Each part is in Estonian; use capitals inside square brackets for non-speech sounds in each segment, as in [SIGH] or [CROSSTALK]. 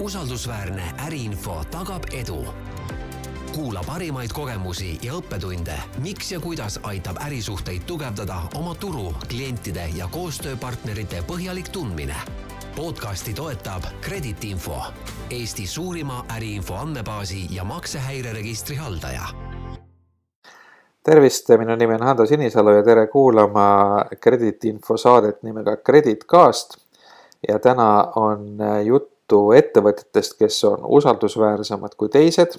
usaldusväärne äriinfo tagab edu. kuula parimaid kogemusi ja õppetunde, miks ja kuidas aitab ärisuhteid tugevdada oma turu, klientide ja koostööpartnerite põhjalik tundmine. podcasti toetab Kredit Info, Eesti suurima äriinfo andmebaasi ja maksehäireregistri haldaja tervist, minu nimi on Hando Sinisalu ja tere kuulama krediitinfo saadet nimega Kreditcast. ja täna on juttu ettevõtetest, kes on usaldusväärsemad kui teised.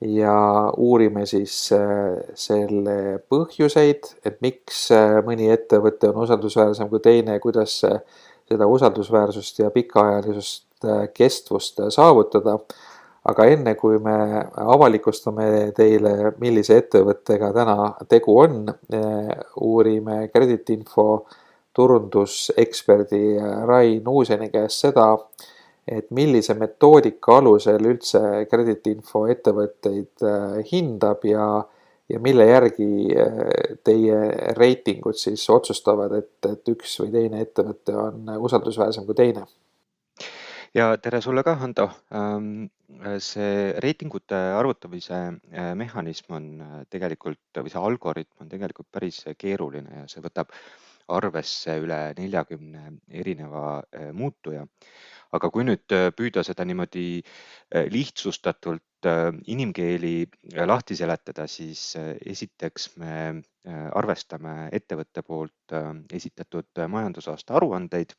ja uurime siis äh, selle põhjuseid, et miks äh, mõni ettevõte on usaldusväärsem kui teine ja kuidas seda usaldusväärsust ja pikaajalisust, kestvust saavutada aga enne kui me avalikustame teile, millise ettevõttega täna tegu on, eh, uurime krediitinfo turunduseksperdi Rain Uuseni käest seda, et millise metoodika alusel üldse krediitinfo ettevõtteid eh, hindab ja, ja mille järgi eh, teie reitingud siis otsustavad, et, et üks või teine ettevõte on usaldusväärsem kui teine ja tere sulle ka, Hando. Ähm, see reitingute arvutamise äh, mehhanism on äh, tegelikult või see algoritm on tegelikult päris keeruline ja see võtab arvesse üle neljakümne erineva äh, muutuja. aga kui nüüd püüda seda niimoodi lihtsustatult inimkeeli lahti seletada, siis esiteks me arvestame ettevõtte poolt esitatud majandusaasta aruandeid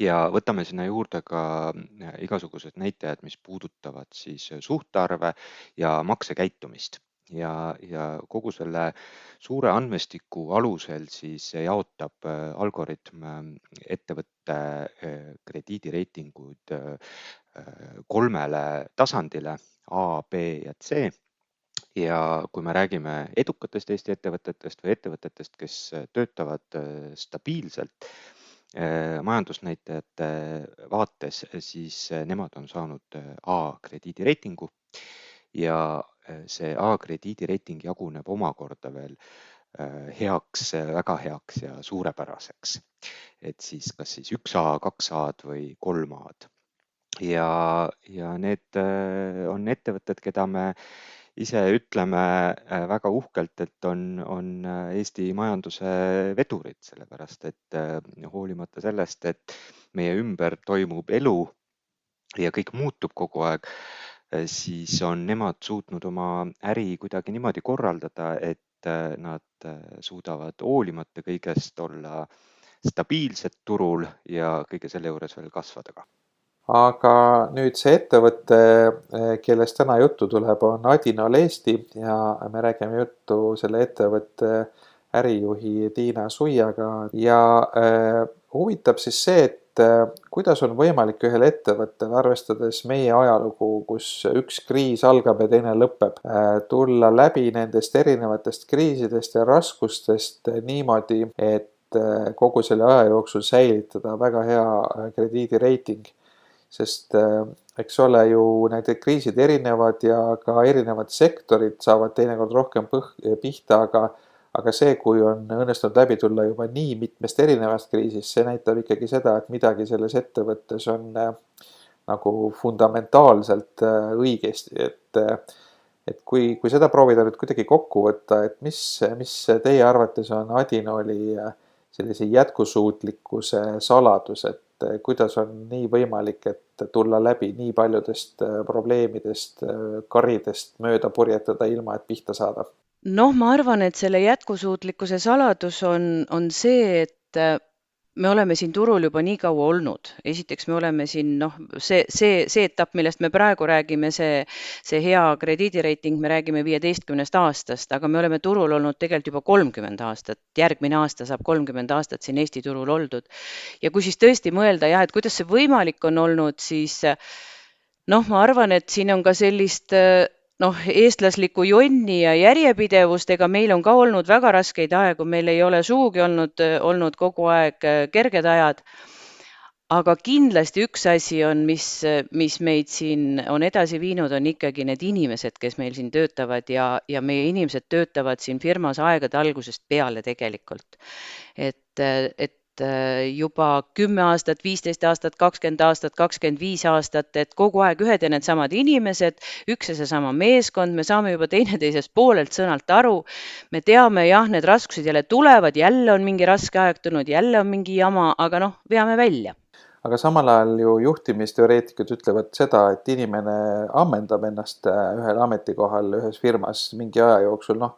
ja võtame sinna juurde ka äh, igasugused näitajad, mis puudutavad siis äh, suhtarve ja maksekäitumist ja, ja kogu selle suure andmestiku alusel siis jaotab äh, algoritm ettevõtte krediidireitingud kolmele tasandile A, B ja C. Ja kui me räägime edukatest Eesti ettevõtetest või ettevõtetest, kes töötavad stabiilselt, Äh, majandusnäitajate vaates, siis äh, nemad on saanud äh, A krediidireitingu. Ja see A krediidireiting jaguneb omakorda veel heaks, väga heaks ja suurepäraseks. et siis kas siis üks A, kaks A-d või kolm A-d. ja, ja need on ettevõtted, keda me ise ütleme äh, väga uhkelt, et on, on äh, Eesti majanduse vedurid, sellepärast et äh, hoolimata sellest, et meie ümber toimub elu ja kõik muutub kogu aeg, siis on nemad suutnud oma äri kuidagi niimoodi korraldada, et nad suudavad hoolimata kõigest olla stabiilsed turul ja kõige selle juures veel kasvada ka. Aga nüüd see ettevõte, kellest täna juttu tuleb, on Adinol Eesti ja me räägime juttu selle ettevõtte ärijuhi Tiina Suiaga. Ja äh, huvitab siis see, et äh, kuidas on võimalik ühel ettevõttel, arvestades meie ajalugu, kus üks kriis algab ja teine lõpeb äh,, tulla läbi nendest erinevatest kriisidest ja raskustest niimoodi, et kogu selle aja jooksul säilitada väga hea krediidireiting. Sest äh, eks ole ju need kriisid erinevad ja ka erinevad sektorid saavad teinekord rohkem põh-, pihta, aga aga see, kui on õnnestunud läbi tulla juba nii mitmest erinevast kriisist, see näitab ikkagi seda, et midagi selles ettevõttes on äh, nagu fundamentaalselt äh, õigesti, et et kui, kui seda proovida nüüd kuidagi kokku võtta, et mis, mis teie arvates on Adinoli sellise jätkusuutlikkuse saladus, et kuidas on nii võimalik, et tulla läbi nii paljudest äh, probleemidest, äh, karidest mööda purjetada, ilma et pihta saada? Noh, ma arvan, et selle jätkusuutlikkuse saladus on, on see, et äh, me oleme siin turul juba nii kaua olnud, esiteks me oleme siin noh, see, see, see etapp, millest me praegu räägime, see, see hea krediidireiting, me räägime viieteistkümnest aastast, aga me oleme turul olnud tegelikult juba kolmkümmend aastat, järgmine aasta saab kolmkümmend aastat siin Eesti turul oldud. ja kui siis tõesti mõelda jah, et kuidas see võimalik on olnud, siis noh, ma arvan, et siin on ka sellist noh, eestlaslikku jonni ja järjepidevust, ega meil on ka olnud väga raskeid aegu, meil ei ole sugugi olnud, olnud kogu aeg äh, kerged ajad. aga kindlasti üks asi on, mis, mis meid siin on edasi viinud, on ikkagi need inimesed, kes meil siin töötavad ja, ja meie inimesed töötavad siin firmas aegade algusest peale tegelikult. et, et äh, juba kümme aastat, viisteist aastat, kakskümmend aastat, kakskümmend viis aastat, et kogu aeg ühed ja needsamad inimesed, üks ja seesama meeskond, me saame juba teineteisest poolelt sõnalt aru. me teame, jah, need raskused jälle tulevad, jälle on mingi raske aeg tulnud, jälle on mingi jama, aga noh, veame välja aga samal ajal ju juhtimisteoreetikud ütlevad seda, et inimene ammendab ennast äh, ühel ametikohal ühes firmas mingi aja jooksul, noh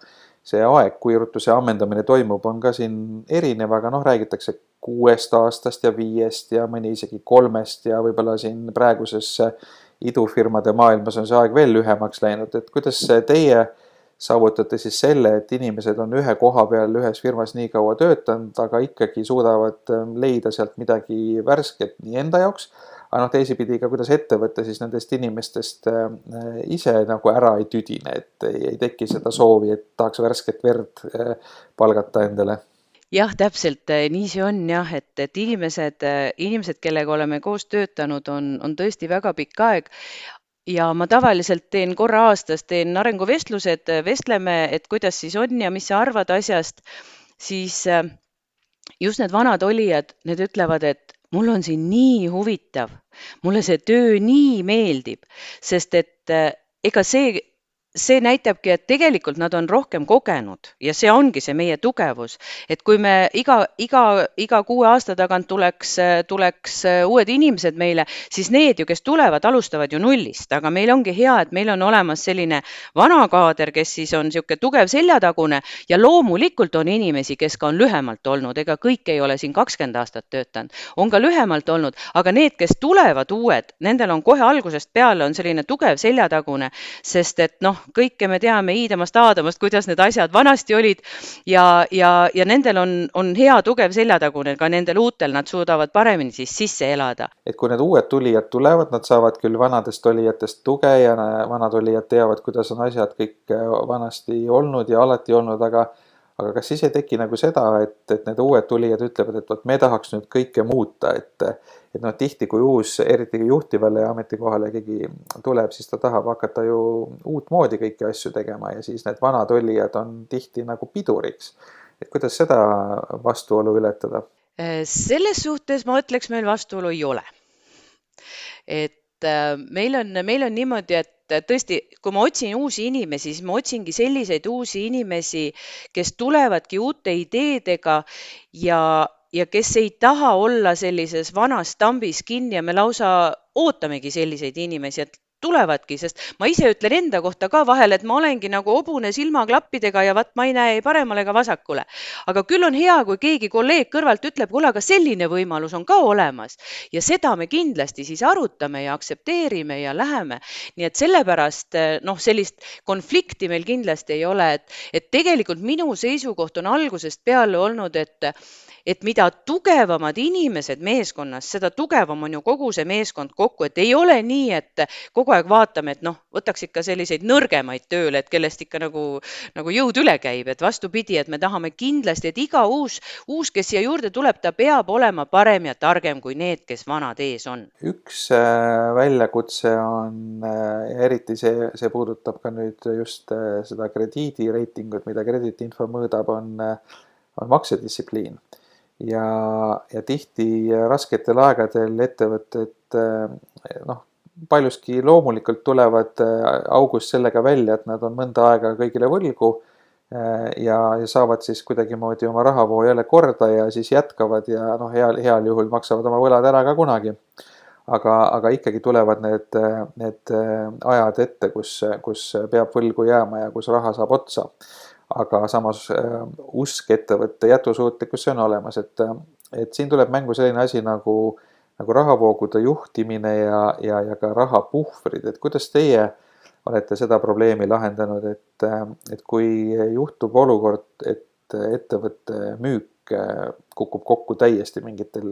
see aeg, kui ruttu see ammendamine toimub, on ka siin erinev, aga noh, räägitakse kuuest aastast ja viiest ja mõni isegi kolmest ja võib-olla siin praeguses idufirmade maailmas on see aeg veel lühemaks läinud, et kuidas teie saavutate siis selle, et inimesed on ühe koha peal ühes firmas nii kaua töötanud, aga ikkagi suudavad leida sealt midagi värsket nii enda jaoks aga noh, teisipidi ka, kuidas ettevõte siis nendest inimestest äh, ise nagu ära ei tüdine, et ei, ei teki seda soovi, et tahaks värsket verd äh, palgata endale. Jah, täpselt. Äh, nii see on jah, et, et inimesed, inimesed, kellega oleme koos töötanud, on, on tõesti väga pikk aeg. ja ma tavaliselt teen korra aastas, teen arenguvestlused, vestleme, et kuidas siis on ja mis sa arvad asjast, siis just need vanad olijad, need ütlevad, et mul on siin nii huvitav, mulle see töö nii meeldib, sest et eh, ega see see näitabki, et tegelikult nad on rohkem kogenud ja see ongi see meie tugevus, et kui me iga, iga, iga kuue aasta tagant tuleks, tuleks uued inimesed meile, siis need ju, kes tulevad, alustavad ju nullist, aga meil ongi hea, et meil on olemas selline vana kaader, kes siis on niisugune tugev seljatagune ja loomulikult on inimesi, kes ka on lühemalt olnud, ega kõik ei ole siin kakskümmend aastat töötanud, on ka lühemalt olnud, aga need, kes tulevad uued, nendel on kohe algusest peale on selline tugev seljatagune, sest et noh, kõike me teame Iidamast, Aadamast, kuidas need asjad vanasti olid ja, ja, ja nendel on, on hea tugev seljatagune, ka nendel uutel nad suudavad paremini siis sisse elada. et kui need uued tulijad tulevad, nad saavad küll vanadest olijatest tuge ja vanad olijad teavad, kuidas on asjad kõik vanasti olnud ja alati olnud, aga aga kas siis ei teki nagu seda, et, et need uued tulijad ütlevad, et vot me tahaks nüüd kõike muuta, et et noh, tihti kui uus, eriti juhtivale ametikohale keegi tuleb, siis ta tahab hakata ju uutmoodi kõiki asju tegema ja siis need vanad olijad on tihti nagu piduriks. et kuidas seda vastuolu ületada? selles suhtes ma ütleks, meil vastuolu ei ole. et äh, meil on, meil on niimoodi, et et tõesti, kui ma otsin uusi inimesi, siis ma otsingi selliseid uusi inimesi, kes tulevadki uute ideedega ja, ja kes ei taha olla sellises vanas tambis kinni ja me lausa ootamegi selliseid inimesi, et tulevadki, sest ma ise ütlen enda kohta ka vahel, et ma olengi nagu hobune silmaklappidega ja vaat ma ei näe ei paremale ega vasakule. aga küll on hea, kui keegi kolleeg kõrvalt ütleb, kuule, aga selline võimalus on ka olemas ja seda me kindlasti siis arutame ja aktsepteerime ja läheme. nii et sellepärast noh, sellist konflikti meil kindlasti ei ole, et, et tegelikult minu seisukoht on algusest peale olnud, et et mida tugevamad inimesed meeskonnas, seda tugevam on ju kogu see meeskond kokku, et ei ole nii, et kogu aeg vaatame, et noh, võtaks ikka selliseid nõrgemaid tööle, et kellest ikka nagu, nagu jõud üle käib, et vastupidi, et me tahame kindlasti, et iga uus, uus, kes siia juurde tuleb, ta peab olema parem ja targem kui need, kes vanad ees on. üks äh, väljakutse on äh, eriti see, see puudutab ka nüüd just äh, seda krediidireitingut, mida krediitinfo mõõdab, on, on maksedistsipliin ja, ja tihti rasketel aegadel ettevõtted noh, paljuski loomulikult tulevad august sellega välja, et nad on mõnda aega kõigile võlgu ja, ja saavad siis kuidagimoodi oma rahavoo jälle korda ja siis jätkavad ja noh, heal, heal juhul maksavad oma võlad ära ka kunagi. aga, aga ikkagi tulevad need, need ajad ette, kus, kus peab võlgu jääma ja kus raha saab otsa aga samas äh, usk ettevõtte jätkusuutlikkusse on olemas, et, äh, et siin tuleb mängu selline asi nagu, nagu rahavoogude juhtimine ja, ja, ja ka rahapuhvrid, et kuidas teie olete seda probleemi lahendanud, et, äh, et kui juhtub olukord, et ettevõtte müük kukub kokku täiesti mingitel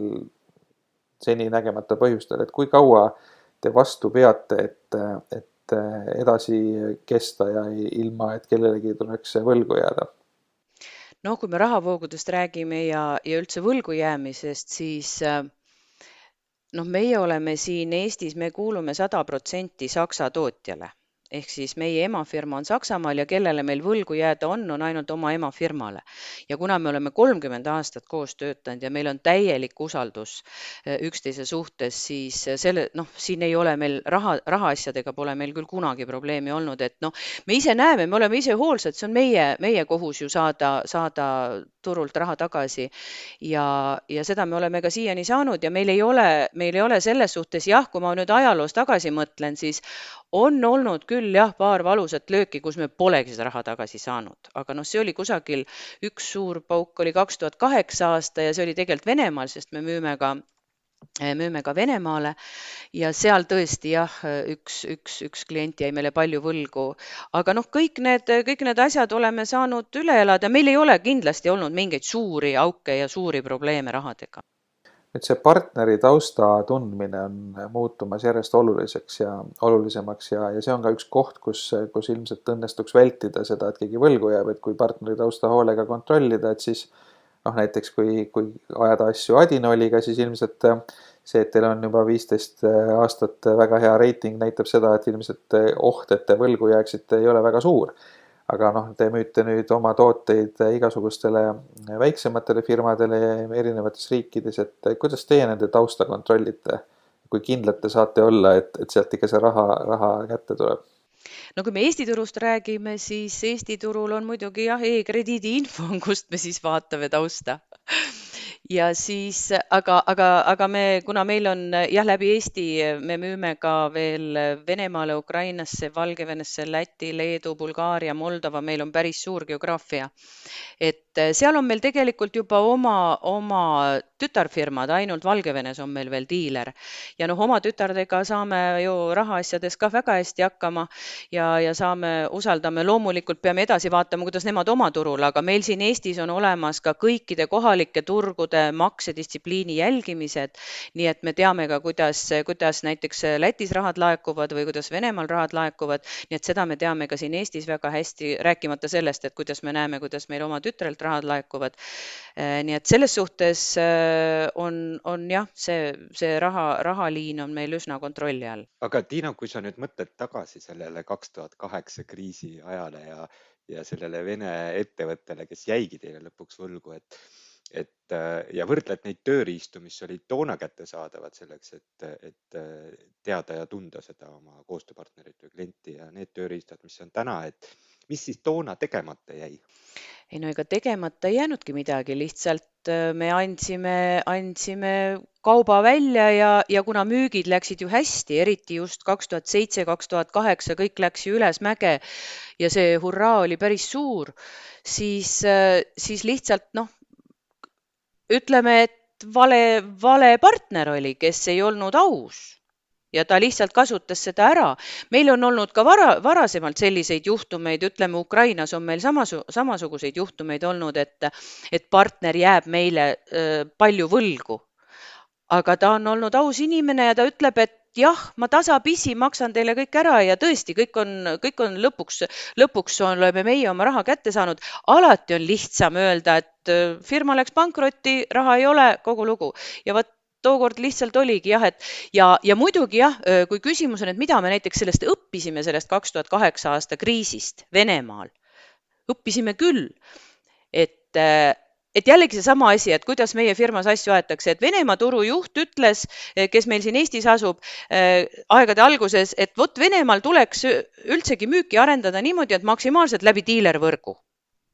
seninägemata põhjustel, et kui kaua te vastu peate, et, et edasi kesta ja ilma, et kellelegi tuleks võlgu jääda. Noh, kui me rahavoogudest räägime ja, ja üldse võlgu jäämisest, siis eh, noh, meie oleme siin Eestis, me kuulume sada protsenti Saksa tootjale ehk siis meie emafirma on Saksamaal ja kellele meil võlgu jääda on, on ainult oma emafirmale. ja kuna me oleme kolmkümmend aastat koos töötanud ja meil on täielik usaldus eh, üksteise suhtes, siis selle, noh, siin ei ole meil raha, rahaasjadega pole meil küll kunagi probleemi olnud, et noh, me ise näeme, me oleme ise hoolsad, see on meie, meie kohus ju saada, saada turult raha tagasi. ja, ja seda me oleme ka siiani saanud ja meil ei ole, meil ei ole selles suhtes jah, kui ma nüüd ajaloos tagasi mõtlen, siis on olnud küll jah, paar valusat lööki, kus me polegi seda raha tagasi saanud, aga noh, see oli kusagil, üks suur pauk oli kaks tuhat kaheksa aasta ja see oli tegelikult Venemaal, sest me müüme ka müüme ka Venemaale. Ja seal tõesti jah, üks, üks, üks klient jäi meile palju võlgu. aga noh, kõik need, kõik need asjad oleme saanud üle elada, meil ei ole kindlasti olnud mingeid suuri auke ja suuri probleeme rahadega et see partneri tausta tundmine on muutumas järjest oluliseks ja olulisemaks ja, ja see on ka üks koht, kus, kus ilmselt õnnestuks vältida seda, et keegi võlgu jääb, et kui partneri tausta hoolega kontrollida, et siis noh, näiteks kui, kui ajada asju Adinoliga, siis ilmselt see, et teil on juba viisteist aastat väga hea reiting, näitab seda, et ilmselt oht, et te võlgu jääksite, ei ole väga suur aga noh, te müüte nüüd oma tooteid igasugustele väiksematele firmadele erinevates riikides, et kuidas teie nende tausta kontrollite? kui kindlad te saate olla, et, et sealt ikka see raha, raha kätte tuleb? no kui me Eesti turust räägime, siis Eesti turul on muidugi jah e, e-krediidi info, kust me siis vaatame tausta [LAUGHS] ja siis, aga, aga, aga me, kuna meil on jah, läbi Eesti me müüme ka veel Venemaale, Ukrainasse, Valgevenesse, Läti, Leedu, Bulgaaria, Moldova, meil on päris suur geograafia. et seal on meil tegelikult juba oma, oma tütarfirmad, ainult Valgevenes on meil veel diiler ja noh, oma tütardega saame ju rahaasjades ka väga hästi hakkama ja, ja saame, usaldame, loomulikult peame edasi vaatama, kuidas nemad oma turul, aga meil siin Eestis on olemas ka kõikide kohalike turgude maksedistsipliini jälgimised. nii et me teame ka, kuidas, kuidas näiteks Lätis rahad laekuvad või kuidas Venemaal rahad laekuvad. nii et seda me teame ka siin Eestis väga hästi, rääkimata sellest, et kuidas me näeme, kuidas meil oma tütrelt rahad laekuvad. Eh, nii et selles suhtes eh, on, on jah, see, see raha, rahaliin on meil üsna kontrolli all. aga Tiina, kui sa nüüd mõtled tagasi sellele kaks tuhat kaheksa kriisi ajale ja ja sellele Vene ettevõttele, kes jäigi teile lõpuks võlgu, et et äh, ja võrdled neid tööriistu, mis olid toona kättesaadavad selleks, et, et äh, teada ja tunda seda oma koostööpartnerit või klienti ja need tööriistad, mis on täna, et mis siis toona tegemata jäi? ei no ega tegemata ei jäänudki midagi, lihtsalt äh, me andsime, andsime kauba välja ja, ja kuna müügid läksid ju hästi, eriti just kaks tuhat seitse, kaks tuhat kaheksa, kõik läks ju ülesmäge ja see hurraa oli päris suur, siis, siis lihtsalt noh, ütleme, et vale, vale partner oli, kes ei olnud aus ja ta lihtsalt kasutas seda ära. meil on olnud ka vara, varasemalt selliseid juhtumeid, ütleme Ukrainas on meil samasu, samasuguseid juhtumeid olnud, et, et partner jääb meile öö, palju võlgu. aga ta on olnud aus inimene ja ta ütleb, et jah, ma tasapisi maksan teile kõik ära ja tõesti, kõik on, kõik on lõpuks, lõpuks oleme meie oma raha kätte saanud. alati on lihtsam öelda, et äh, firma läks pankrotti, raha ei ole, kogu lugu ja vot tookord lihtsalt oligi jah, et ja, ja muidugi jah, kui küsimus on, et mida me näiteks sellest õppisime, sellest kaks tuhat kaheksa aasta kriisist Venemaal, õppisime küll, et et jällegi seesama asi, et kuidas meie firmas asju aetakse, et Venemaa turujuht ütles, kes meil siin Eestis asub äh, aegade alguses, et vot Venemaal tuleks üldsegi müüki arendada niimoodi, et maksimaalselt läbi diilervõrgu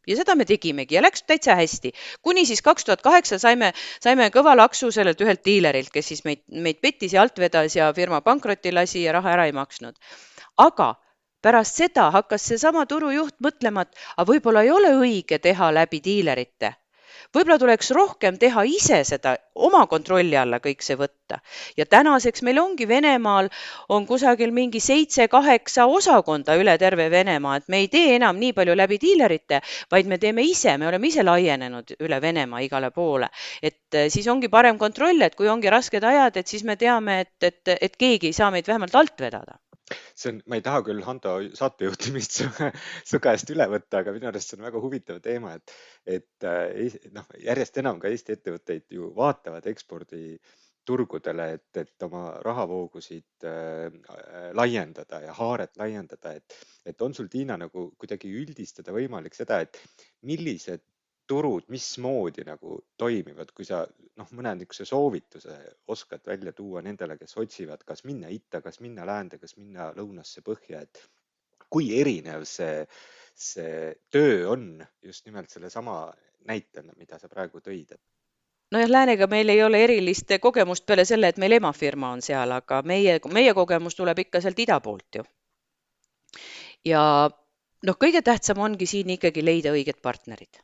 ja seda me tegimegi ja läks täitsa hästi, kuni siis kaks tuhat kaheksa saime, saime kõva laksu sellelt ühelt diilerilt, kes siis meid, meid pettis ja alt vedas ja firma pankrotti lasi ja raha ära ei maksnud. aga pärast seda hakkas seesama turujuht mõtlema, et aga võib-olla ei ole õige teha läbi diilerite võib-olla tuleks rohkem teha ise seda, oma kontrolli alla kõik see võtta. ja tänaseks meil ongi Venemaal on kusagil mingi seitse-kaheksa osakonda üle terve Venemaa, et me ei tee enam nii palju läbi diilerite, vaid me teeme ise, me oleme ise laienenud üle Venemaa igale poole. et eh, siis ongi parem kontroll, et kui ongi rasked ajad, et siis me teame, et, et, et keegi ei saa meid vähemalt alt vedada see on, ma ei taha küll Hando saatejuhtimist su, su käest üle võtta, aga minu arust see on väga huvitav teema, et, et äh, noh, järjest enam ka Eesti ettevõtteid ju vaatavad ekspordi turgudele, et, et oma rahavoogusid äh, laiendada ja haaret laiendada, et, et on sul, Tiina, nagu kuidagi üldistada võimalik seda, et millised turud, mismoodi nagu toimivad, kui sa noh, mõne niisuguse soovituse oskad välja tuua nendele, kes otsivad, kas minna itta, kas minna läände, kas minna lõunasse, põhja, et kui erinev see, see töö on just nimelt sellesama näitena, mida sa praegu tõid? nojah, läänega meil ei ole erilist kogemust peale selle, et meil emafirma on seal, aga meie, meie kogemus tuleb ikka sealt ida poolt ju. ja noh, kõige tähtsam ongi siin ikkagi leida õiged partnerid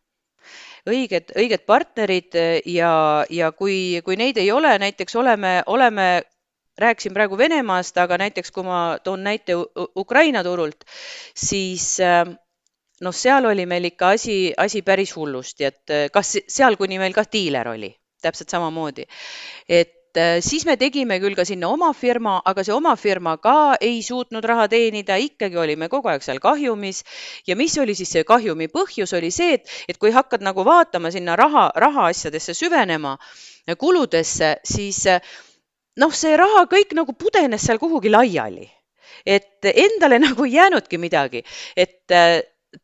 õiged, õiged partnerid ja, ja kui, kui neid ei ole, näiteks oleme, oleme, rääkisin praegu Venemaast, aga näiteks kui ma toon näite Ukraina turult, siis noh, seal oli meil ikka asi, asi päris hullusti, et kas seal, kuni meil ka diiler oli täpselt samamoodi. et äh, siis me tegime küll ka sinna oma firma, aga see oma firma ka ei suutnud raha teenida, ikkagi olime kogu aeg seal kahjumis. ja mis oli siis see kahjumi põhjus, oli see, et, et kui hakkad nagu vaatama sinna raha, rahaasjadesse süvenema, kuludesse, siis noh, see raha kõik nagu pudenes seal kuhugi laiali. Et endale [LAUGHS] nagu ei jäänudki midagi, et äh,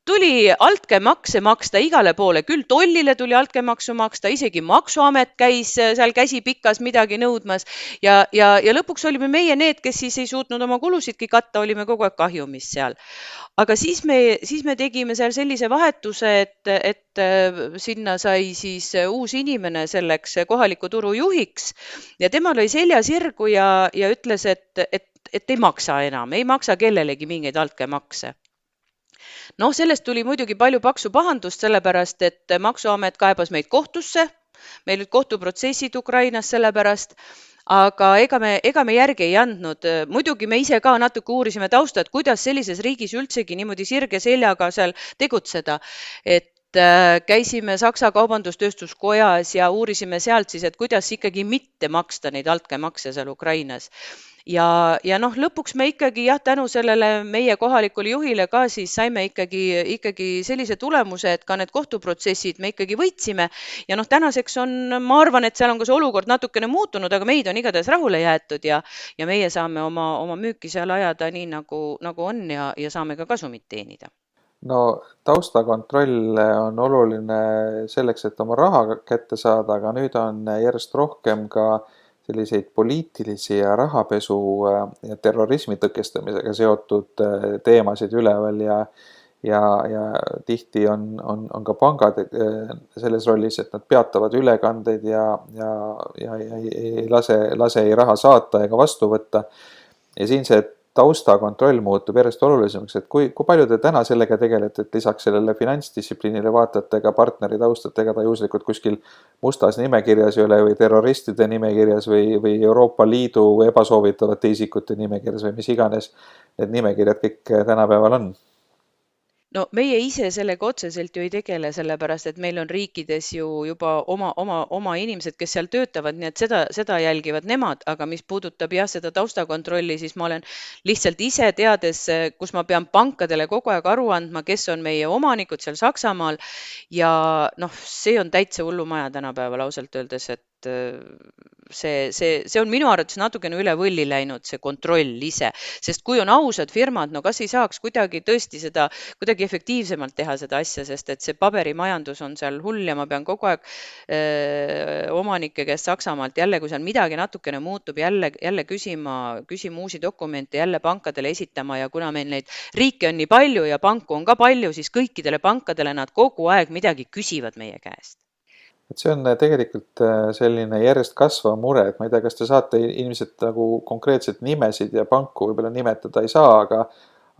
tuli altkäemakse maksta igale poole, küll tollile tuli altkäemaksu maksta, isegi Maksuamet käis äh, seal käsi pikas midagi nõudmas. Ja, ja, ja lõpuks olime meie need, kes siis ei suutnud oma kulusidki katta, olime kogu aeg kahjumis seal. aga siis me, siis me tegime seal sellise vahetuse, et, et äh, sinna sai siis äh, uus inimene selleks kohaliku turu juhiks. Ja tema lõi selja sirgu ja, ja ütles, et, et, et ei maksa enam, ei maksa kellelegi mingeid altkäemakse noh, sellest tuli muidugi palju paksu pahandust, sellepärast et Maksuamet kaebas meid kohtusse. meil olid kohtuprotsessid Ukrainas selle pärast aga ega me, ega me järgi ei andnud. muidugi me ise ka natuke uurisime tausta, et kuidas sellises riigis üldsegi niimoodi sirge seljaga seal tegutseda. et äh, käisime Saksa Kaubandus-Tööstuskojas ja uurisime sealt siis, et kuidas ikkagi mitte maksta neid altkäemakse seal Ukrainas ja, ja noh, lõpuks me ikkagi jah, tänu sellele meie kohalikule juhile ka siis saime ikkagi, ikkagi sellise tulemuse, et ka need kohtuprotsessid me ikkagi võitsime. ja noh, tänaseks on, ma arvan, et seal on ka see olukord natukene muutunud, aga meid on igatahes rahule jäetud ja, ja meie saame oma, oma müüki seal ajada nii nagu, nagu on ja, ja saame ka kasumit teenida no taustakontroll on oluline selleks, et oma raha kätte saada, aga nüüd on järjest rohkem ka äh, selliseid poliitilisi ja rahapesu äh, ja terrorismi tõkestamisega seotud äh, teemasid üleval ja ja, ja tihti on, on, on ka pangad äh, selles rollis, et nad peatavad ülekandeid ja, ja, ja, ja ei lase, lase ei raha saata ega vastu võtta. ja siin see taustakontroll muutub järjest olulisemaks, et kui, kui palju te täna sellega tegelete, et lisaks sellele finantsdistsipliinile vaatate ka partneri tausta, et ega ta juhuslikult kuskil mustas nimekirjas ei ole või terroristide nimekirjas või, või Euroopa Liidu ebasoovitavate isikute nimekirjas või mis iganes need nimekirjad kõik tänapäeval on no meie ise sellega otseselt ju ei tegele, sellepärast et meil on riikides ju juba oma, oma, oma inimesed, kes seal töötavad, nii et seda, seda jälgivad nemad, aga mis puudutab jah, seda taustakontrolli, siis ma olen lihtsalt ise teades, kus ma pean pankadele kogu aeg aru andma, kes on meie omanikud seal Saksamaal. Ja noh, see on täitsa hullumaja tänapäeval ausalt öeldes, et et see, see, see on minu arvates natukene üle võlli läinud, see kontroll ise, sest kui on ausad firmad, no kas ei saaks kuidagi tõesti seda kuidagi efektiivsemalt teha seda asja, sest et see paberimajandus on seal hull ja ma pean kogu aeg öö, omanike käest Saksamaalt jälle, kui seal midagi natukene muutub, jälle, jälle küsima, küsima uusi dokumente, jälle pankadele esitama ja kuna meil neid riike on nii palju ja panku on ka palju, siis kõikidele pankadele nad kogu aeg midagi küsivad meie käest et see on äh, tegelikult äh, selline järjest kasvav mure, et ma ei tea, kas te saate ilmselt nagu konkreetselt nimesid ja panku võib-olla nimetada ei saa, aga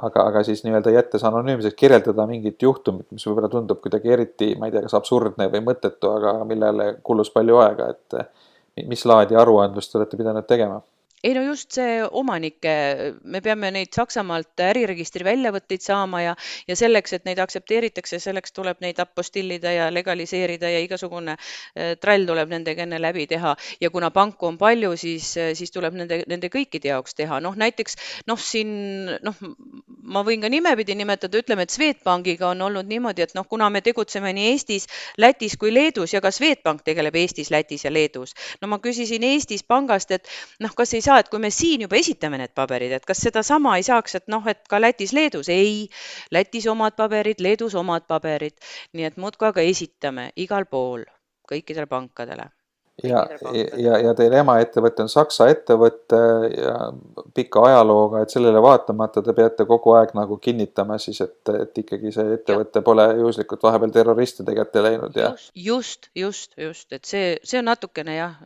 aga, aga siis nii-öelda jättes anonüümseks kirjeldada mingit juhtumit, mis võib-olla tundub kuidagi eriti, ma ei tea, kas absurdne või mõttetu, aga millele kulus palju aega, et mis laadi aruandlust te olete pidanud tegema ei no just see omanike, me peame neid Saksamaalt äriregistri väljavõtteid saama ja, ja selleks, et neid aktsepteeritakse, selleks tuleb neid apostillida ja legaliseerida ja igasugune äh, trall tuleb nendega enne läbi teha. ja kuna panku on palju, siis, siis tuleb nende, nende kõikide jaoks teha, noh näiteks noh, siin noh, ma võin ka nimepidi nimetada, ütleme, et Swedbankiga on olnud niimoodi, et noh, kuna me tegutseme nii Eestis, Lätis kui Leedus ja ka Swedbank tegeleb Eestis, Lätis ja Leedus. no ma küsisin Eestis pangast, et noh, kas ei saa, et kui me siin juba esitame need paberid, et kas sedasama ei saaks, et noh, et ka Lätis, Leedus, ei. Lätis omad paberid, Leedus omad paberid, nii et muudkui aga esitame igal pool kõikidele pankadele ja, ja, ja teil emaettevõte on Saksa ettevõte ja pika ajalooga, et sellele vaatamata te peate kogu aeg nagu kinnitama siis, et, et ikkagi see ettevõte ja. pole juhuslikult vahepeal terroristide kätte läinud ja. just, just, just, et see, see on natukene jah,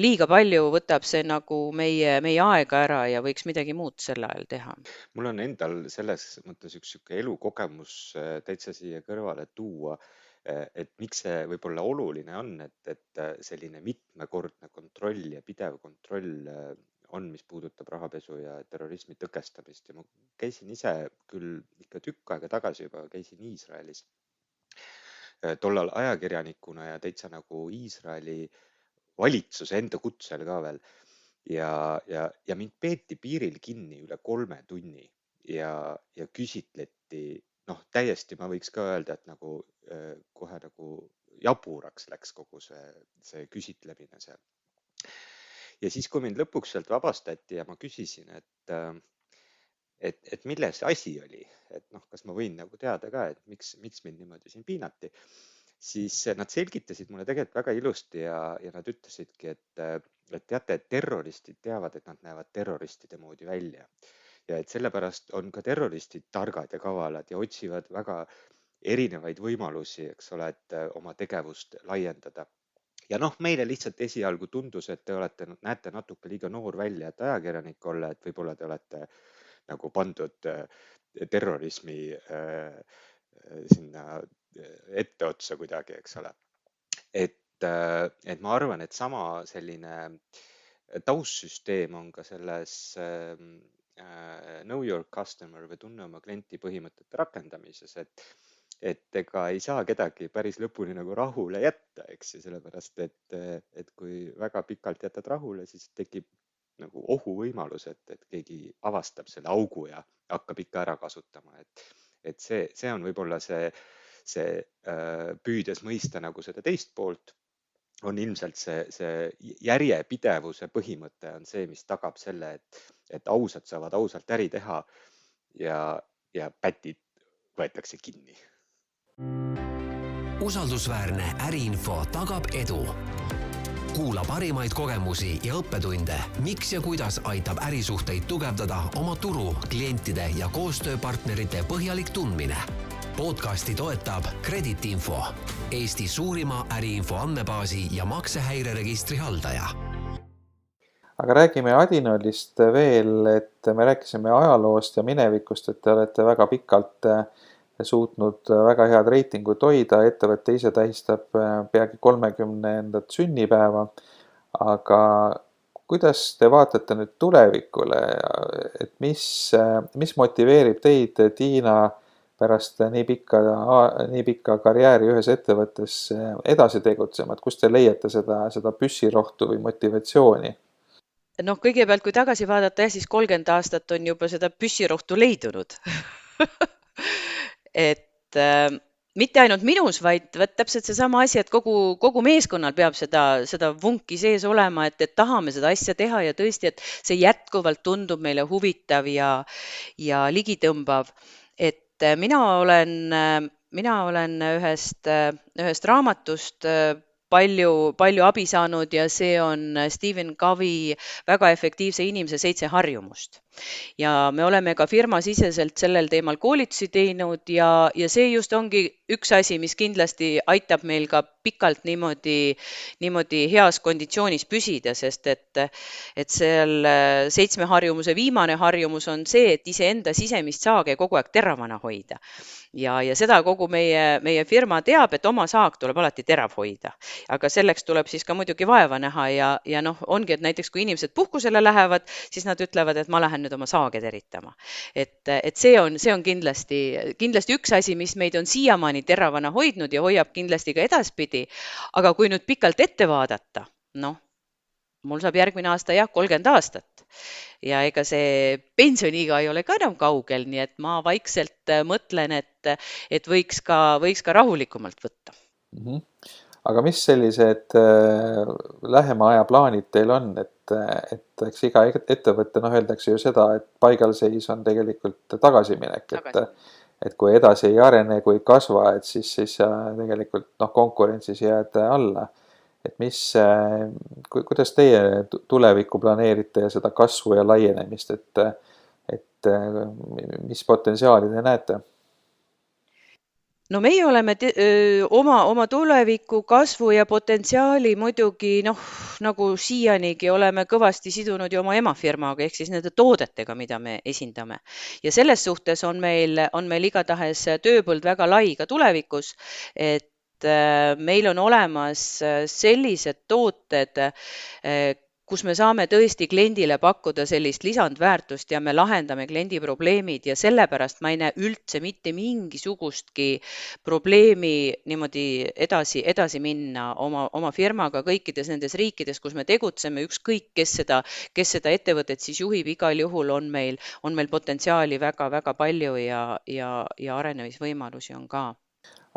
liiga palju võtab see nagu meie, meie aega ära ja võiks midagi muud sel ajal teha. mul on endal selles mõttes üks sihuke elukogemus äh, täitsa siia kõrvale tuua et miks see võib-olla oluline on, et, et äh, selline mitmekordne kontroll ja pidev kontroll äh, on, mis puudutab rahapesu ja terrorismi tõkestamist ja ma käisin ise küll ikka tükk aega tagasi juba, käisin Iisraelis tollal ajakirjanikuna ja täitsa nagu Iisraeli valitsuse enda kutsel ka veel. ja, ja, ja mind peeti piiril kinni üle kolme tunni ja, ja küsitleti noh, täiesti ma võiks ka öelda, et nagu äh, kohe nagu jaburaks läks kogu see, see küsitlemine seal. ja siis, kui mind lõpuks sealt vabastati ja ma küsisin, et, äh, et, et milles asi oli, et noh, kas ma võin nagu teada ka, et miks, miks mind niimoodi siin piinati, siis nad selgitasid mulle tegelikult väga ilusti ja, ja nad ütlesidki, et, et teate, et terroristid teavad, et nad näevad terroristide moodi välja ja et sellepärast on ka terroristid targad ja kavalad ja otsivad väga erinevaid võimalusi, eks ole, et äh, oma tegevust laiendada. ja noh, meile lihtsalt esialgu tundus, et te olete, näete natuke liiga noor välja, et ajakirjanik olla, et võib-olla te olete nagu pandud äh, terrorismi äh, sinna etteotsa kuidagi, eks ole. et, et ma arvan, et sama selline taustsüsteem on ka selles ähm, Äh, know your customer või tunne oma klienti põhimõtete rakendamises, et, et ega ei saa kedagi päris lõpuni nagu rahule jätta, eks ju, sellepärast et, et kui väga pikalt jätad rahule, siis tekib nagu ohuvõimalus, et, et keegi avastab selle augu ja hakkab ikka ära kasutama, et, et see, see on võib-olla see, see äh, püüdes mõista nagu seda teist poolt on ilmselt see, see järjepidevuse põhimõte on see, mis tagab selle, et, et ausad saavad ausalt äri teha ja, ja pätid võetakse kinni. usaldusväärne äriinfo tagab edu. kuula parimaid kogemusi ja õppetunde, miks ja kuidas aitab ärisuhteid tugevdada oma turu, klientide ja koostööpartnerite põhjalik tundmine podcasti toetab Kreditinfo, Eesti suurima äriinfo andmebaasi ja maksehäireregistri haldaja. Aga räägime Adinolist veel, et me rääkisime ajaloost ja minevikust, et te olete väga pikalt eh, suutnud väga head reitingut hoida, ettevõte ise tähistab eh, peagi kolmekümnendat sünnipäeva. aga kuidas te vaatate nüüd tulevikule, et mis, eh, mis motiveerib teid, Tiina pärast nii pikka, nii pikka karjääri ühes ettevõttes edasi tegutsema, et kust te leiate seda, seda püssirohtu või motivatsiooni? Noh, kõigepealt, kui tagasi vaadata, jah, siis kolmkümmend aastat on juba seda püssirohtu leidunud [LAUGHS] et äh, mitte ainult minus, vaid vot täpselt seesama asi, et kogu, kogu meeskonnal peab seda, seda vunki sees olema, et, et tahame seda asja teha ja tõesti, et see jätkuvalt tundub meile huvitav ja, ja ligitõmbav. et et mina olen, mina olen ühest, ühest raamatust palju, palju abi saanud ja see on Stephen Covey Väga efektiivse inimese seitse harjumust. Ja me oleme ka firmasiseselt sellel teemal koolitusi teinud ja, ja see just ongi üks asi, mis kindlasti aitab meil ka pikalt niimoodi, niimoodi heas konditsioonis püsida, sest et, et seal seitsme harjumuse viimane harjumus on see, et iseenda sisemist saage kogu aeg teravana hoida ja, ja seda kogu meie, meie firma teab, et oma saak tuleb alati terav hoida. aga selleks tuleb siis ka muidugi vaeva näha ja, ja noh, ongi, et näiteks kui inimesed puhkusele lähevad, siis nad ütlevad, et ma lähen nüüd oma saage teritama. et, et see on, see on kindlasti, kindlasti üks asi, mis meid on siiamaani teravana hoidnud ja hoiab kindlasti ka edaspidi. aga kui nüüd pikalt ette vaadata, noh mul saab järgmine aasta jah, kolmkümmend aastat ja ega see pensioniiga ei ole ka enam kaugel, nii et ma vaikselt mõtlen, et, et võiks ka, võiks ka rahulikumalt võtta mm. -hmm. Aga mis sellised äh, lähema aja plaanid teil on, et, et eks iga ettevõte, noh, öeldakse ju seda, et paigalseis on tegelikult tagasiminek, et et kui edasi ei arene, kui ei kasva, et siis, siis tegelikult noh, konkurentsis jääd alla. Et mis, äh, kuidas teie tulevikku planeerite ja seda kasvu ja laienemist, et, et äh, mis potentsiaali te näete? No meie oleme te, öö, oma, oma tuleviku kasvu ja potentsiaali muidugi noh, nagu siianigi oleme kõvasti sidunud ju oma emafirmaga ehk siis nende toodetega, mida me esindame. ja selles suhtes on meil, on meil igatahes tööpõld väga lai ka tulevikus, et Äh, meil on olemas äh, sellised tooted, äh, kus me saame tõesti kliendile pakkuda sellist lisandväärtust ja me lahendame kliendi probleemid ja sellepärast ma ei näe üldse mitte mingisugustki probleemi niimoodi edasi, edasi minna oma, oma firmaga kõikides nendes riikides, kus me tegutseme, ükskõik, kes seda, kes seda ettevõtet siis juhib, igal juhul on meil, on meil potentsiaali väga-väga palju ja, ja, ja arenemisvõimalusi on ka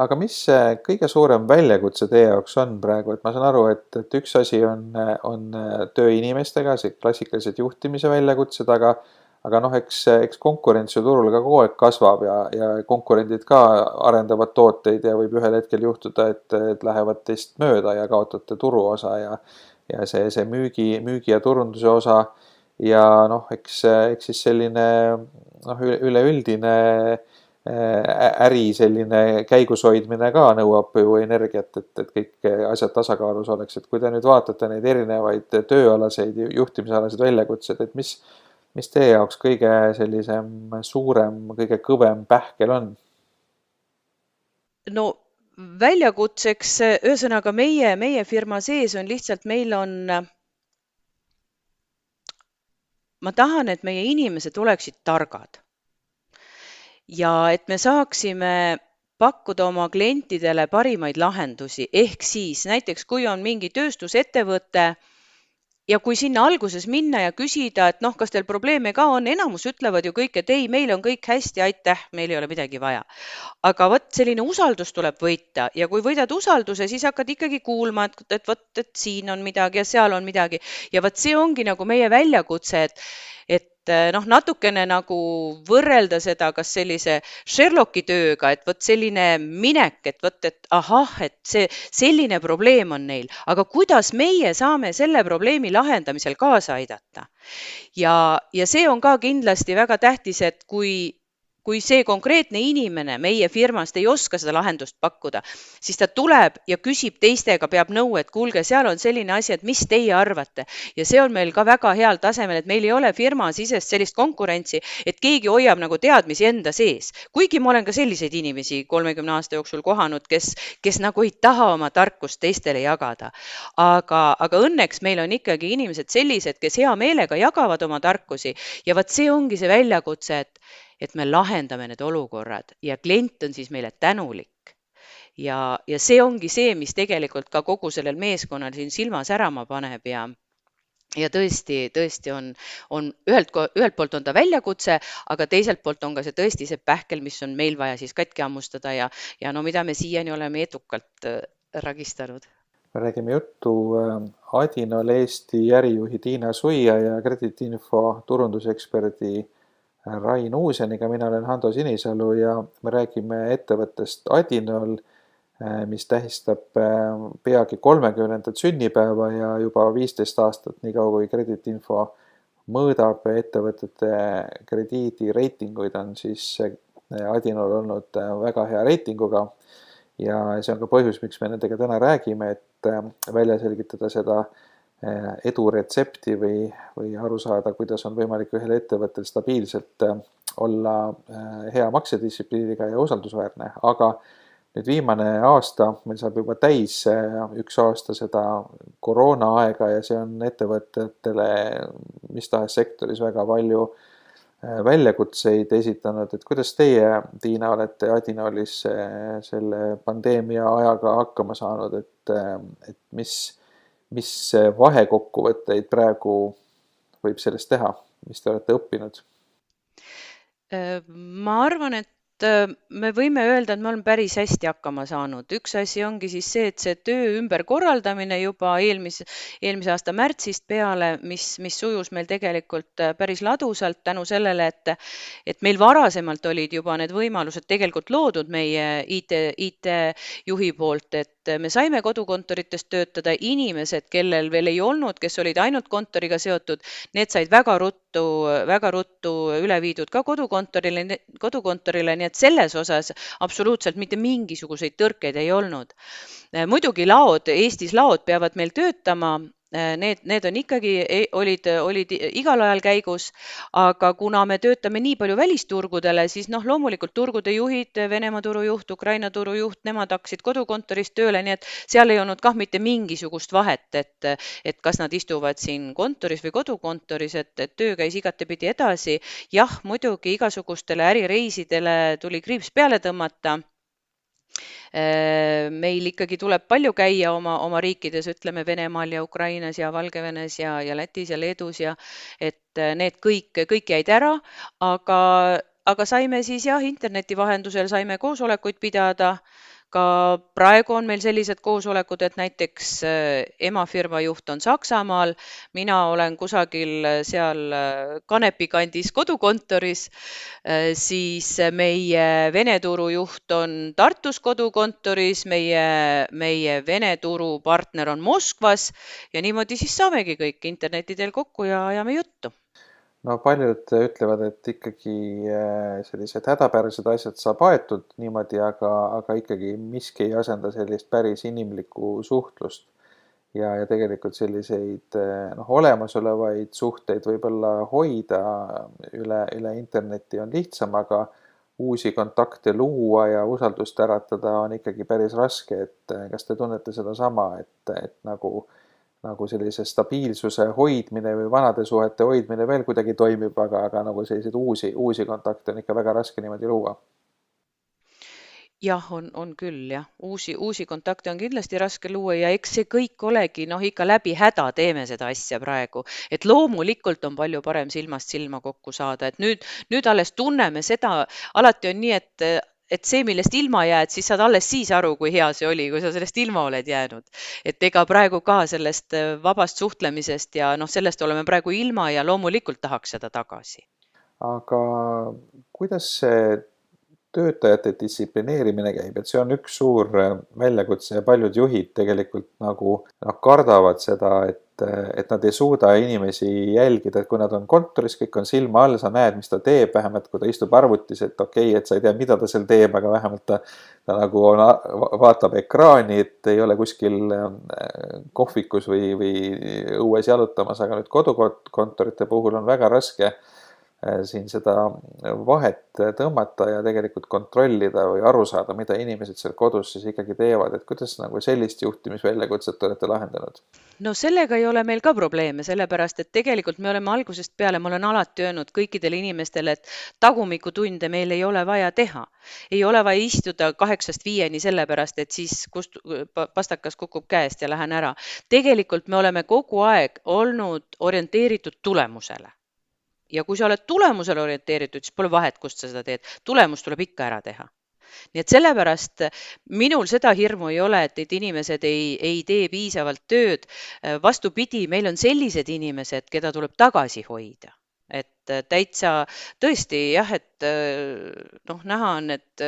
aga mis see kõige suurem väljakutse teie jaoks on praegu, et ma saan aru, et, et üks asi on, on töö inimestega, see klassikalised juhtimise väljakutsed, aga aga noh, eks, eks konkurents ju turul ka kogu aeg kasvab ja, ja konkurendid ka arendavad tooteid ja võib ühel hetkel juhtuda, et, et lähevad teist mööda ja kaotate turuosa ja ja see, see müügi, müügi ja turunduse osa. Ja noh, eks, eks siis selline noh, üleüldine äri selline käigus hoidmine ka nõuab ju energiat, et, et kõik asjad tasakaalus oleks, et kui te nüüd vaatate neid erinevaid tööalaseid, juhtimisalaseid väljakutseid, et mis, mis teie jaoks kõige sellisem suurem, kõige kõvem pähkel on? no väljakutseks, ühesõnaga meie, meie firma sees on lihtsalt, meil on ma tahan, et meie inimesed oleksid targad ja et me saaksime pakkuda oma klientidele parimaid lahendusi, ehk siis näiteks kui on mingi tööstusettevõte ja kui sinna alguses minna ja küsida, et noh, kas teil probleeme ka on, enamus ütlevad ju kõik, et ei, meil on kõik hästi, aitäh, meil ei ole midagi vaja. aga vot selline usaldus tuleb võita ja kui võidad usalduse, siis hakkad ikkagi kuulma, et, et vot, et siin on midagi ja seal on midagi ja vot see ongi nagu meie väljakutse, et, et et eh, noh, natukene nagu võrrelda seda kas sellise Sherlocki tööga, et vot selline minek, et vot, et ahah, et see selline probleem on neil, aga kuidas meie saame selle probleemi lahendamisel kaasa aidata? ja, ja see on ka kindlasti väga tähtis, et kui kui see konkreetne inimene meie firmast ei oska seda lahendust pakkuda, siis ta tuleb ja küsib teistega, peab nõu, et kuulge, seal on selline asi, et mis teie arvate. ja see on meil ka väga heal tasemel, et meil ei ole firmasisest sellist konkurentsi, et keegi hoiab nagu teadmisi enda sees. kuigi ma olen ka selliseid inimesi kolmekümne aasta jooksul kohanud, kes, kes nagu ei taha oma tarkust teistele jagada. aga, aga õnneks meil on ikkagi inimesed sellised, kes hea meelega jagavad oma tarkusi ja vot see ongi see väljakutse, et et me lahendame need olukorrad ja klient on siis meile tänulik. ja, ja see ongi see, mis tegelikult ka kogu sellel meeskonnal siin silma särama paneb ja ja tõesti, tõesti on, on ühelt, ühelt poolt on ta väljakutse, aga teiselt poolt on ka see tõesti see pähkel, mis on meil vaja siis katki hammustada ja, ja no mida me siiani oleme edukalt äh, ragistanud. me räägime juttu äh, Adinol Eesti ärijuhi Tiina Suia ja krediitinfo turunduseksperdi Rain Uuseniga, mina olen Hando Sinisalu ja me räägime ettevõttest Adinol, eh, mis tähistab eh, peagi kolmekümnendat sünnipäeva ja juba viisteist aastat, niikaua kui krediitinfo mõõdab ettevõtete krediidireitinguid, on siis eh, Adinol olnud väga hea reitinguga. ja see on ka põhjus, miks me nendega täna räägime, et välja selgitada seda Eh, eduretsepti või, või aru saada, kuidas on võimalik ühel ettevõttel stabiilselt eh, olla eh, hea maksedistsipliiniga ja usaldusväärne, aga nüüd viimane aasta, meil saab juba täis üks aasta seda koroonaaega ja see on ettevõtetele mis tahes sektoris väga palju väljakutseid esitanud, et kuidas teie, Tiina, olete Adinolis selle pandeemia ajaga hakkama saanud, et, et mis mis vahekokkuvõtteid praegu võib sellest teha, mis te olete õppinud? ma arvan, et Äh, me võime öelda, et me oleme päris hästi hakkama saanud. üks asi ongi siis see, et see töö ümberkorraldamine juba eelmise, eelmise aasta märtsist peale, mis, mis sujus meil tegelikult äh, päris ladusalt tänu sellele, et, et meil varasemalt olid juba need võimalused tegelikult loodud meie IT, IT-juhi poolt, et me saime kodukontorites töötada, inimesed, kellel veel ei olnud, kes olid ainult kontoriga seotud, need said väga ruttu, väga ruttu üle viidud ka kodukontorile, kodukontorile, nii et et selles osas absoluutselt mitte mingisuguseid tõrkeid ei olnud. muidugi laod, Eestis laod peavad meil töötama need, need on ikkagi, e, olid, olid igal ajal käigus, aga kuna me töötame nii palju välisturgudele, siis noh, loomulikult turgude juhid, Venemaa turujuht, Ukraina turujuht, nemad hakkasid kodukontorist tööle, nii et seal ei olnud kah mitte mingisugust vahet, et, et kas nad istuvad siin kontoris või kodukontoris, et, et töö käis igatepidi edasi. jah, muidugi igasugustele ärireisidele tuli kriips peale tõmmata Äh, meil ikkagi tuleb palju käia oma, oma riikides, ütleme Venemaal ja Ukrainas ja Valgevenes ja, ja Lätis ja Leedus ja et äh, need kõik, kõik jäid ära, aga, aga saime siis jah, interneti vahendusel saime koosolekuid pidada ka praegu on meil sellised koosolekud, et näiteks äh, emafirma juht on Saksamaal, mina olen kusagil äh, seal äh, Kanepi kandis kodukontoris, siis meie Vene turu juht on Tartus kodukontoris, meie, meie Vene turu partner on Moskvas ja niimoodi siis saamegi kõik interneti teel kokku ja ajame juttu no paljud ütlevad, et ikkagi äh, sellised hädapärased asjad saab aetud niimoodi, aga, aga ikkagi miski ei asenda sellist päris inimlikku suhtlust. ja, ja tegelikult selliseid äh, noh, olemasolevaid suhteid võib-olla hoida üle, üle interneti on lihtsam, aga uusi kontakte luua ja usaldust äratada on ikkagi päris raske, et äh, kas te tunnete sedasama, et, et nagu äh, nagu sellise stabiilsuse hoidmine või vanade suhete hoidmine veel kuidagi toimib, aga, aga nagu selliseid uusi, uusi kontakte on ikka väga raske niimoodi luua. jah, on, on küll jah, uusi, uusi kontakte on kindlasti raske luua ja eks see kõik olegi noh, ikka läbi häda teeme seda asja praegu, et loomulikult on palju parem silmast silma kokku saada, et nüüd, nüüd alles tunneme seda, alati on nii, et et see, millest ilma jääd, siis saad alles siis aru, kui hea see oli, kui sa sellest ilma oled jäänud. et ega praegu ka sellest äh, vabast suhtlemisest ja noh, sellest oleme praegu ilma ja loomulikult tahaks seda tagasi. aga kuidas see töötajate distsiplineerimine käib, et see on üks suur äh, väljakutse ja paljud juhid tegelikult nagu noh, kardavad seda, et, et nad ei suuda inimesi jälgida, et kui nad on kontoris, kõik on silma all, sa näed, mis ta teeb, vähemalt kui ta istub arvutis, et okei okay,, et sa ei tea, mida ta seal teeb, aga vähemalt ta, ta nagu on, vaatab ekraani, et ei ole kuskil äh, kohvikus või, või õues jalutamas, aga nüüd kodukontorite puhul on väga raske siin seda vahet tõmmata ja tegelikult kontrollida või aru saada, mida inimesed seal kodus siis ikkagi teevad, et kuidas nagu sellist juhtimisväljakutset olete lahendanud? no sellega ei ole meil ka probleeme, sellepärast et tegelikult me oleme algusest peale, ma olen alati öelnud kõikidele inimestele, et tagumikutunde meil ei ole vaja teha. ei ole vaja istuda kaheksast viieni sellepärast, et siis kust pastakas kukub käest ja lähen ära. tegelikult me oleme kogu aeg olnud orienteeritud tulemusele ja kui sa oled tulemusele orienteeritud, siis pole vahet, kust sa seda teed, tulemus tuleb ikka ära teha. Nii et sellepärast minul seda hirmu ei ole, et, et inimesed ei, ei tee piisavalt tööd. vastupidi, meil on sellised inimesed, keda tuleb tagasi hoida, et täitsa tõesti jah, et noh, näha on, et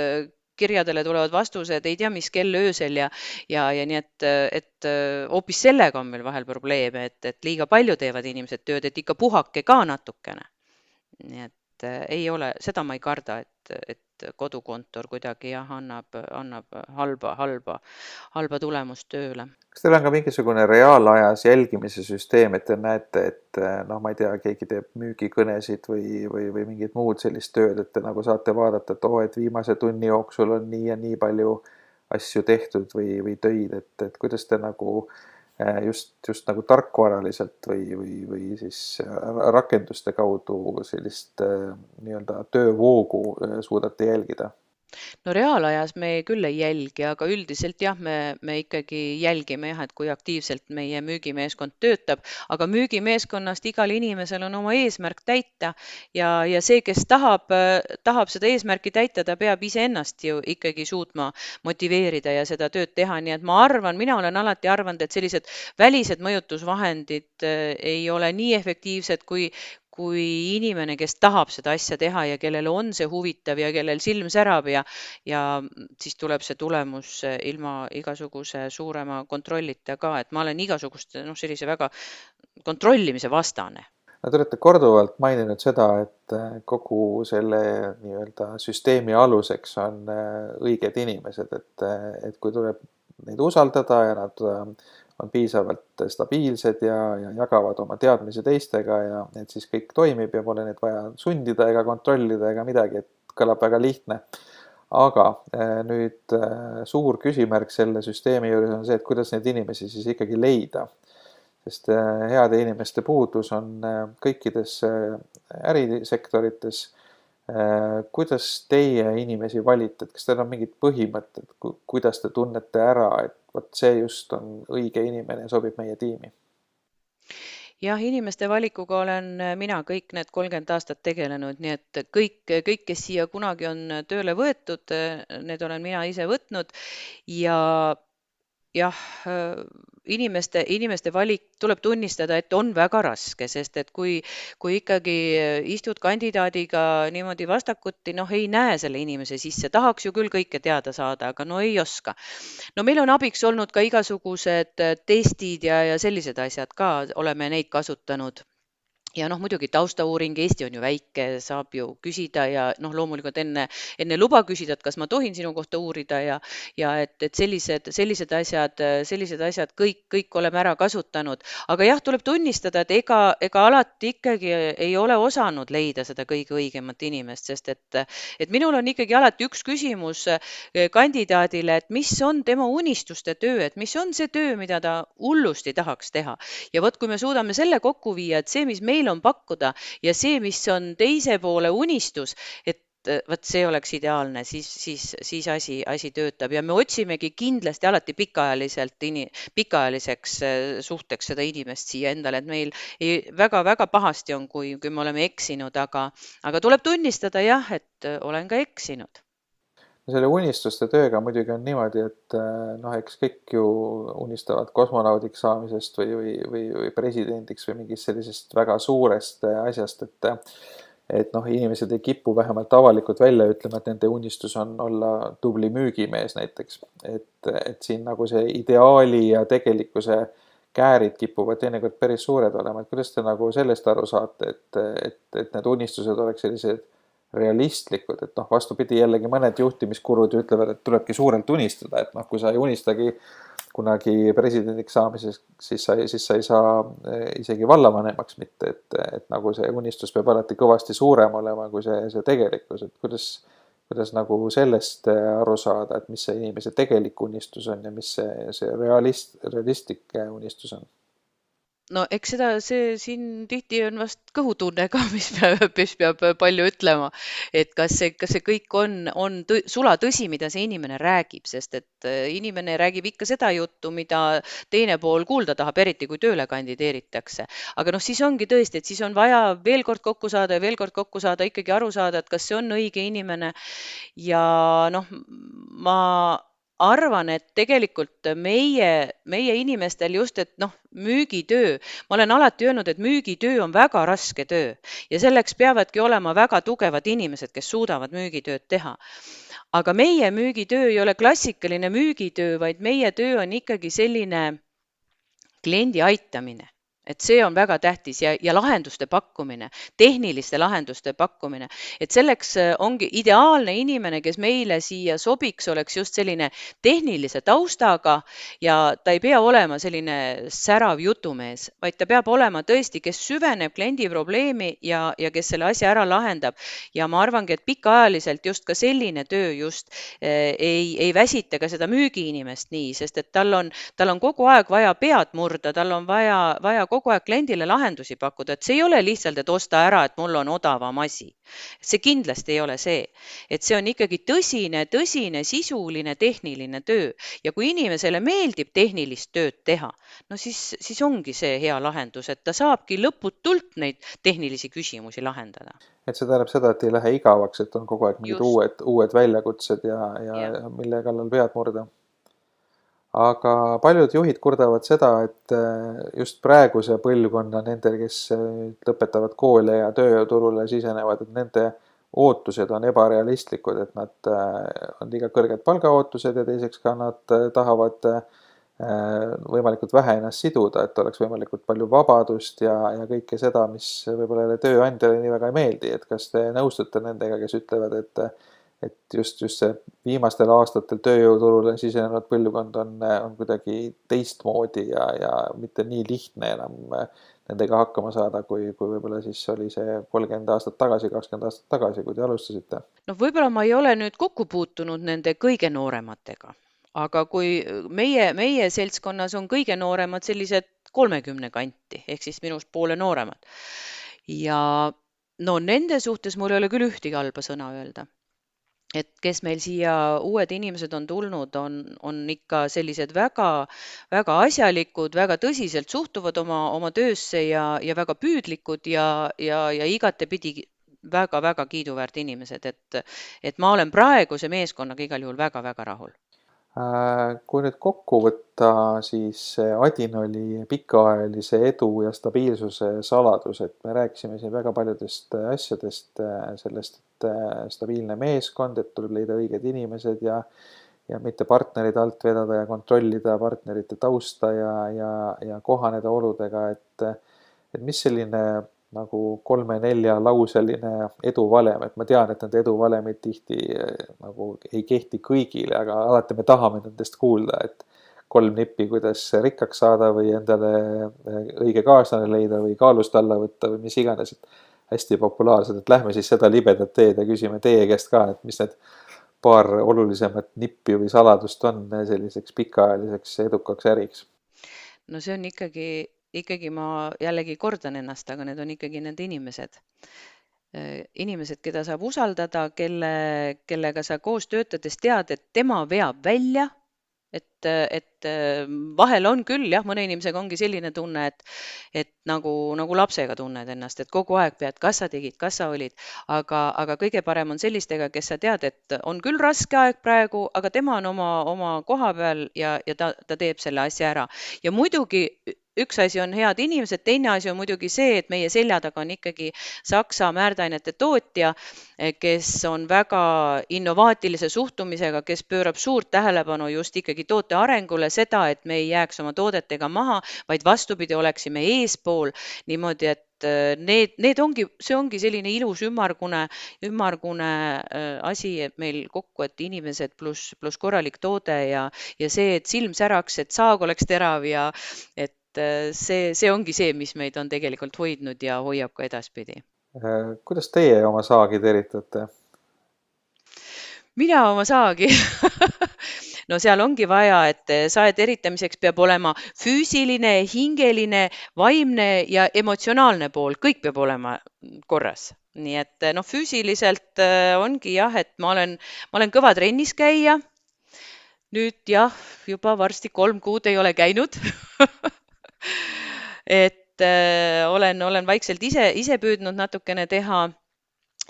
kirjadele tulevad vastused ei tea mis kell öösel ja, ja, ja nii et, et hoopis sellega on meil vahel probleeme, et, et liiga palju teevad inimesed tööd, et ikka puhake ka natukene nii et äh, ei ole, seda ma ei karda, et, et kodukontor kuidagi jah, annab, annab halba, halba, halba tulemust tööle. kas teil on ka mingisugune reaalajas jälgimise süsteem, et te näete, et äh, noh, ma ei tea, keegi teeb müügikõnesid või, või, või mingit muud sellist tööd, et te nagu saate vaadata, et oo oh,, et viimase tunni jooksul on nii ja nii palju asju tehtud või, või töid, et, et kuidas te nagu äh, just, just nagu tarkvaraliselt või, või, või siis äh, rakenduste kaudu sellist äh, nii-öelda töövoogu suudate jälgida? No reaalajas me küll ei jälgi, aga üldiselt jah, me, me ikkagi jälgime jah, et kui aktiivselt meie müügimeeskond töötab, aga müügimeeskonnast igal inimesel on oma eesmärk täita ja, ja see, kes tahab, tahab seda eesmärki täita, ta peab iseennast ju ikkagi suutma motiveerida ja seda tööd teha, nii et ma arvan, mina olen alati arvanud, et sellised välised mõjutusvahendid eh, ei ole nii efektiivsed kui, kui inimene, kes tahab seda asja teha ja kellele on see huvitav ja kellel silm särab ja, ja siis tuleb see tulemus ilma igasuguse suurema kontrollita ka, et ma olen igasuguste noh, sellise väga kontrollimise vastane. No te olete korduvalt maininud seda, et kogu selle nii-öelda süsteemi aluseks on õiged inimesed, et, et kui tuleb neid usaldada ja nad on piisavalt stabiilsed ja, ja jagavad oma teadmisi teistega ja et siis kõik toimib ja pole neid vaja sundida ega kontrollida ega midagi, et kõlab väga lihtne. aga eh, nüüd eh, suur küsimärk selle süsteemi juures on see, et kuidas neid inimesi siis ikkagi leida. sest eh, heade inimeste puudus on kõikides ärisektorites kuidas teie inimesi valite, et kas teil on mingid põhimõtted, kuidas te tunnete ära, et vot see just on õige inimene sobib meie tiimi? jah, inimeste valikuga olen mina kõik need kolmkümmend aastat tegelenud, nii et kõik, kõik, kes siia kunagi on tööle võetud, need olen mina ise võtnud ja jah, inimeste, inimeste valik tuleb tunnistada, et on väga raske, sest et kui, kui ikkagi istud kandidaadiga niimoodi vastakuti, noh, ei näe selle inimese sisse, tahaks ju küll kõike teada saada, aga no ei oska. no meil on abiks olnud ka igasugused testid ja, ja sellised asjad ka, oleme neid kasutanud ja noh, muidugi taustauuring, Eesti on ju väike, saab ju küsida ja noh, loomulikult enne, enne luba küsida, et kas ma tohin sinu kohta uurida ja, ja et, et sellised, sellised asjad, sellised asjad kõik, kõik oleme ära kasutanud. aga jah, tuleb tunnistada, et ega, ega alati ikkagi ei ole osanud leida seda kõige õigemat inimest, sest et, et minul on ikkagi alati üks küsimus kandidaadile, et mis on tema unistuste töö, et mis on see töö, mida ta hullusti tahaks teha. ja vot, kui me suudame selle kokku viia, et see, mis meil meil on pakkuda ja see, mis on teise poole unistus, et äh, vot see oleks ideaalne, siis, siis, siis asi, asi töötab ja me otsimegi kindlasti alati pikaajaliselt pikaajaliseks äh, suhteks seda inimest siia endale, et meil väga-väga pahasti on, kui, kui me oleme eksinud, aga, aga tuleb tunnistada jah, et äh, olen ka eksinud selle unistuste tööga muidugi on niimoodi, et noh, eks kõik ju unistavad kosmonaudiks saamisest või, või, või, või presidendiks või mingist sellisest väga suurest asjast, et et noh, inimesed ei kipu vähemalt avalikult välja ütlema, et nende unistus on olla tubli müügimees näiteks. et, et siin nagu see ideaali ja tegelikkuse käärid kipuvad teinekord päris suured olema, et kuidas te nagu sellest aru saate, et, et, et need unistused oleks sellised realistlikud, et noh, vastupidi jällegi mõned juhtimiskurud ju ütlevad, et tulebki suurelt unistada, et noh, kui sa ei unistagi kunagi presidendiks saamiseks, siis sa, siis sa ei saa eh, isegi vallavanemaks mitte, et, et nagu see unistus peab alati kõvasti suurem olema kui see, see tegelikkus, et kuidas, kuidas nagu sellest eh, aru saada, et mis see inimese tegelik unistus on ja mis see, see realist, realistlik unistus on no eks seda, see siin tihti on vast kõhutunne ka, [LAUGHS] mis peab, mis peab palju ütlema, et kas see, kas see kõik on, on tõ, sulatõsi, mida see inimene räägib, sest et äh, inimene räägib ikka seda juttu, mida teine pool kuulda tahab, eriti kui tööle kandideeritakse. aga noh, siis ongi tõesti, et siis on vaja veel kord kokku saada ja veel kord kokku saada, ikkagi aru saada, et kas see on õige inimene ja noh, ma arvan, et tegelikult meie, meie inimestel just, et noh, müügitöö, ma olen alati öelnud, et müügitöö on väga raske töö ja selleks peavadki olema väga tugevad inimesed, kes suudavad müügitööd teha. aga meie müügitöö ei ole klassikaline müügitöö, vaid meie töö on ikkagi selline kliendi aitamine et see on väga tähtis ja, ja lahenduste pakkumine, tehniliste lahenduste pakkumine, et selleks äh, ongi ideaalne inimene, kes meile siia sobiks, oleks just selline tehnilise taustaga ja ta ei pea olema selline särav jutumees, vaid ta peab olema tõesti, kes süveneb kliendi probleemi ja, ja kes selle asja ära lahendab. ja ma arvangi, et pikaajaliselt just ka selline töö just äh, ei, ei väsita ka seda müügiinimest nii, sest et tal on, tal on kogu aeg vaja pead murda, tal on vaja, vaja kogu aeg kliendile lahendusi pakkuda, et see ei ole lihtsalt, et osta ära, et mul on odavam asi. see kindlasti ei ole see, et see on ikkagi tõsine, tõsine sisuline tehniline töö ja kui inimesele meeldib tehnilist tööd teha, no siis, siis ongi see hea lahendus, et ta saabki lõputult neid tehnilisi küsimusi lahendada et see tähendab seda, et ei lähe igavaks, et on kogu aeg mingid Just. uued, uued väljakutsed ja, ja, ja mille kallal pead murda. Aga paljud juhid kurdavad seda, et äh, just praeguse põlvkonna nendel, kes äh, lõpetavad kooli ja tööjõuturule sisenevad, et nende ootused on ebarealistlikud, et nad äh, on liiga kõrged palgaootused ja teiseks ka nad tahavad võimalikult vähe ennast siduda, et oleks võimalikult palju vabadust ja, ja kõike seda, mis võib-olla tööandjale nii väga ei meeldi, et kas te nõustute nendega, kes ütlevad, et et just, just see viimastel aastatel tööjõuturule sisenenud põlvkond on, on kuidagi teistmoodi ja, ja mitte nii lihtne enam nendega hakkama saada, kui, kui võib-olla siis oli see kolmkümmend aastat tagasi, kakskümmend aastat tagasi, kui te alustasite? noh, võib-olla ma ei ole nüüd kokku puutunud nende kõige noorematega, aga kui meie, meie seltskonnas on kõige nooremad sellised kolmekümne kanti ehk siis minust poole nooremad. ja no nende suhtes mul ei ole küll ühtegi halba sõna öelda et kes meil siia uued inimesed on tulnud, on, on ikka sellised väga, väga asjalikud, väga tõsiselt suhtuvad oma, oma töösse ja, ja väga püüdlikud ja, ja, ja igatepidi väga-väga kiiduväärt inimesed, et, et ma olen praeguse meeskonnaga igal juhul väga-väga rahul. Äh, kui nüüd kokku võtta, siis Adinoli pikaajalise edu ja stabiilsuse saladus, et me rääkisime siin väga paljudest asjadest, sellest, et stabiilne meeskond, et tuleb leida õiged inimesed ja ja mitte partnerid alt vedada ja kontrollida partnerite tausta ja, ja, ja kohaneda oludega, et et mis selline nagu kolme-neljalauseline eduvalem, et ma tean, et need eduvalemid tihti eh, nagu ei kehti kõigile, aga alati me tahame nendest kuulda, et kolm nippi, kuidas rikkaks saada või endale eh, õige kaaslane leida või kaalust alla võtta või mis iganes, et hästi populaarsed, et lähme siis seda libedat teed ja küsime teie käest ka, et mis need paar olulisemat nippi või saladust on selliseks pikaajaliseks edukaks äriks? no see on ikkagi ikkagi ma jällegi kordan ennast, aga need on ikkagi need inimesed. inimesed, keda saab usaldada, kelle, kellega sa koos töötades tead, et tema veab välja. et, et vahel on küll jah, mõne inimesega ongi selline tunne, et, et nagu, nagu lapsega tunned ennast, et kogu aeg pead, kas sa tegid, kas sa olid, aga, aga kõige parem on sellistega, kes sa tead, et on küll raske aeg praegu, aga tema on oma, oma koha peal ja, ja ta, ta teeb selle asja ära ja muidugi üks asi on head inimesed, teine asi on muidugi see, et meie selja taga on ikkagi Saksa määrdeainete tootja, kes on väga innovaatilise suhtumisega, kes pöörab suurt tähelepanu just ikkagi toote arengule, seda, et me ei jääks oma toodetega maha, vaid vastupidi, oleksime eespool. Niimoodi, et need, need ongi, see ongi selline ilus ümmargune, ümmargune asi, et meil kokku, et inimesed pluss, pluss korralik toode ja, ja see, et silm säraks, et saag oleks terav ja et see, see ongi see, mis meid on tegelikult hoidnud ja hoiab ka edaspidi. kuidas teie oma saagi teritate? mina oma saagi [LAUGHS] no seal ongi vaja, et sae teritamiseks peab olema füüsiline, hingeline, vaimne ja emotsionaalne pool, kõik peab olema korras. nii et noh, füüsiliselt ongi jah, et ma olen, ma olen kõva trennis käija. nüüd jah, juba varsti kolm kuud ei ole käinud [LAUGHS] et äh, olen, olen vaikselt ise, ise püüdnud natukene teha.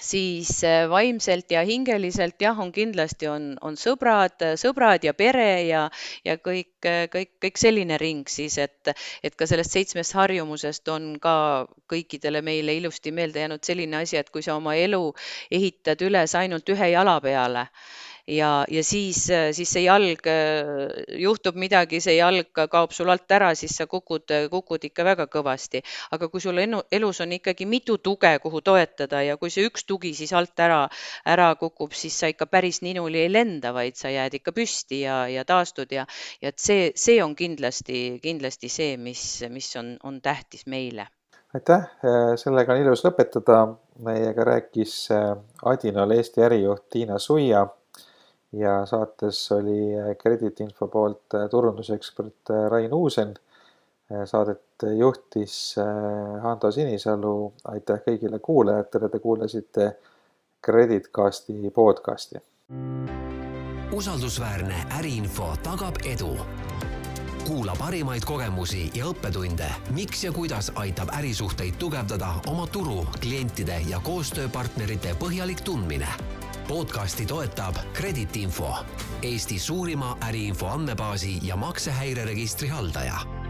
Siis vaimselt ja hingeliselt jah, on kindlasti on, on sõbrad, sõbrad ja pere ja, ja kõik, kõik, kõik selline ring siis, et, et ka sellest seitsmest harjumusest on ka kõikidele meile ilusti meelde jäänud selline asi, et kui sa oma elu ehitad üles ainult ühe jala peale ja, ja siis, siis see jalg, juhtub midagi, see jalg kaob sul alt ära, siis sa kukud, kukud ikka väga kõvasti. aga kui sul enu, elus on ikkagi mitu tuge, kuhu toetada ja kui see üks tugi siis alt ära, ära kukub, siis sa ikka päris ninuli ei lenda, vaid sa jääd ikka püsti ja, ja taastud ja, ja et see, see on kindlasti, kindlasti see, mis, mis on, on tähtis meile aitäh, sellega on ilus lõpetada. meiega rääkis Adinol Eesti ärijuht Tiina Suia ja saates oli Kreditinfo poolt turundusekspert Rain Uusen. saadet juhtis Hando Sinisalu, aitäh kõigile kuulajatele, te kuulasite Creditcasti podcasti. usaldusväärne äriinfo tagab edu kuula parimaid kogemusi ja õppetunde, miks ja kuidas aitab ärisuhteid tugevdada oma turu, klientide ja koostööpartnerite põhjalik tundmine. Podcasti toetab Kreditinfo, Eesti suurima äriinfo andmebaasi ja maksehäireregistri haldaja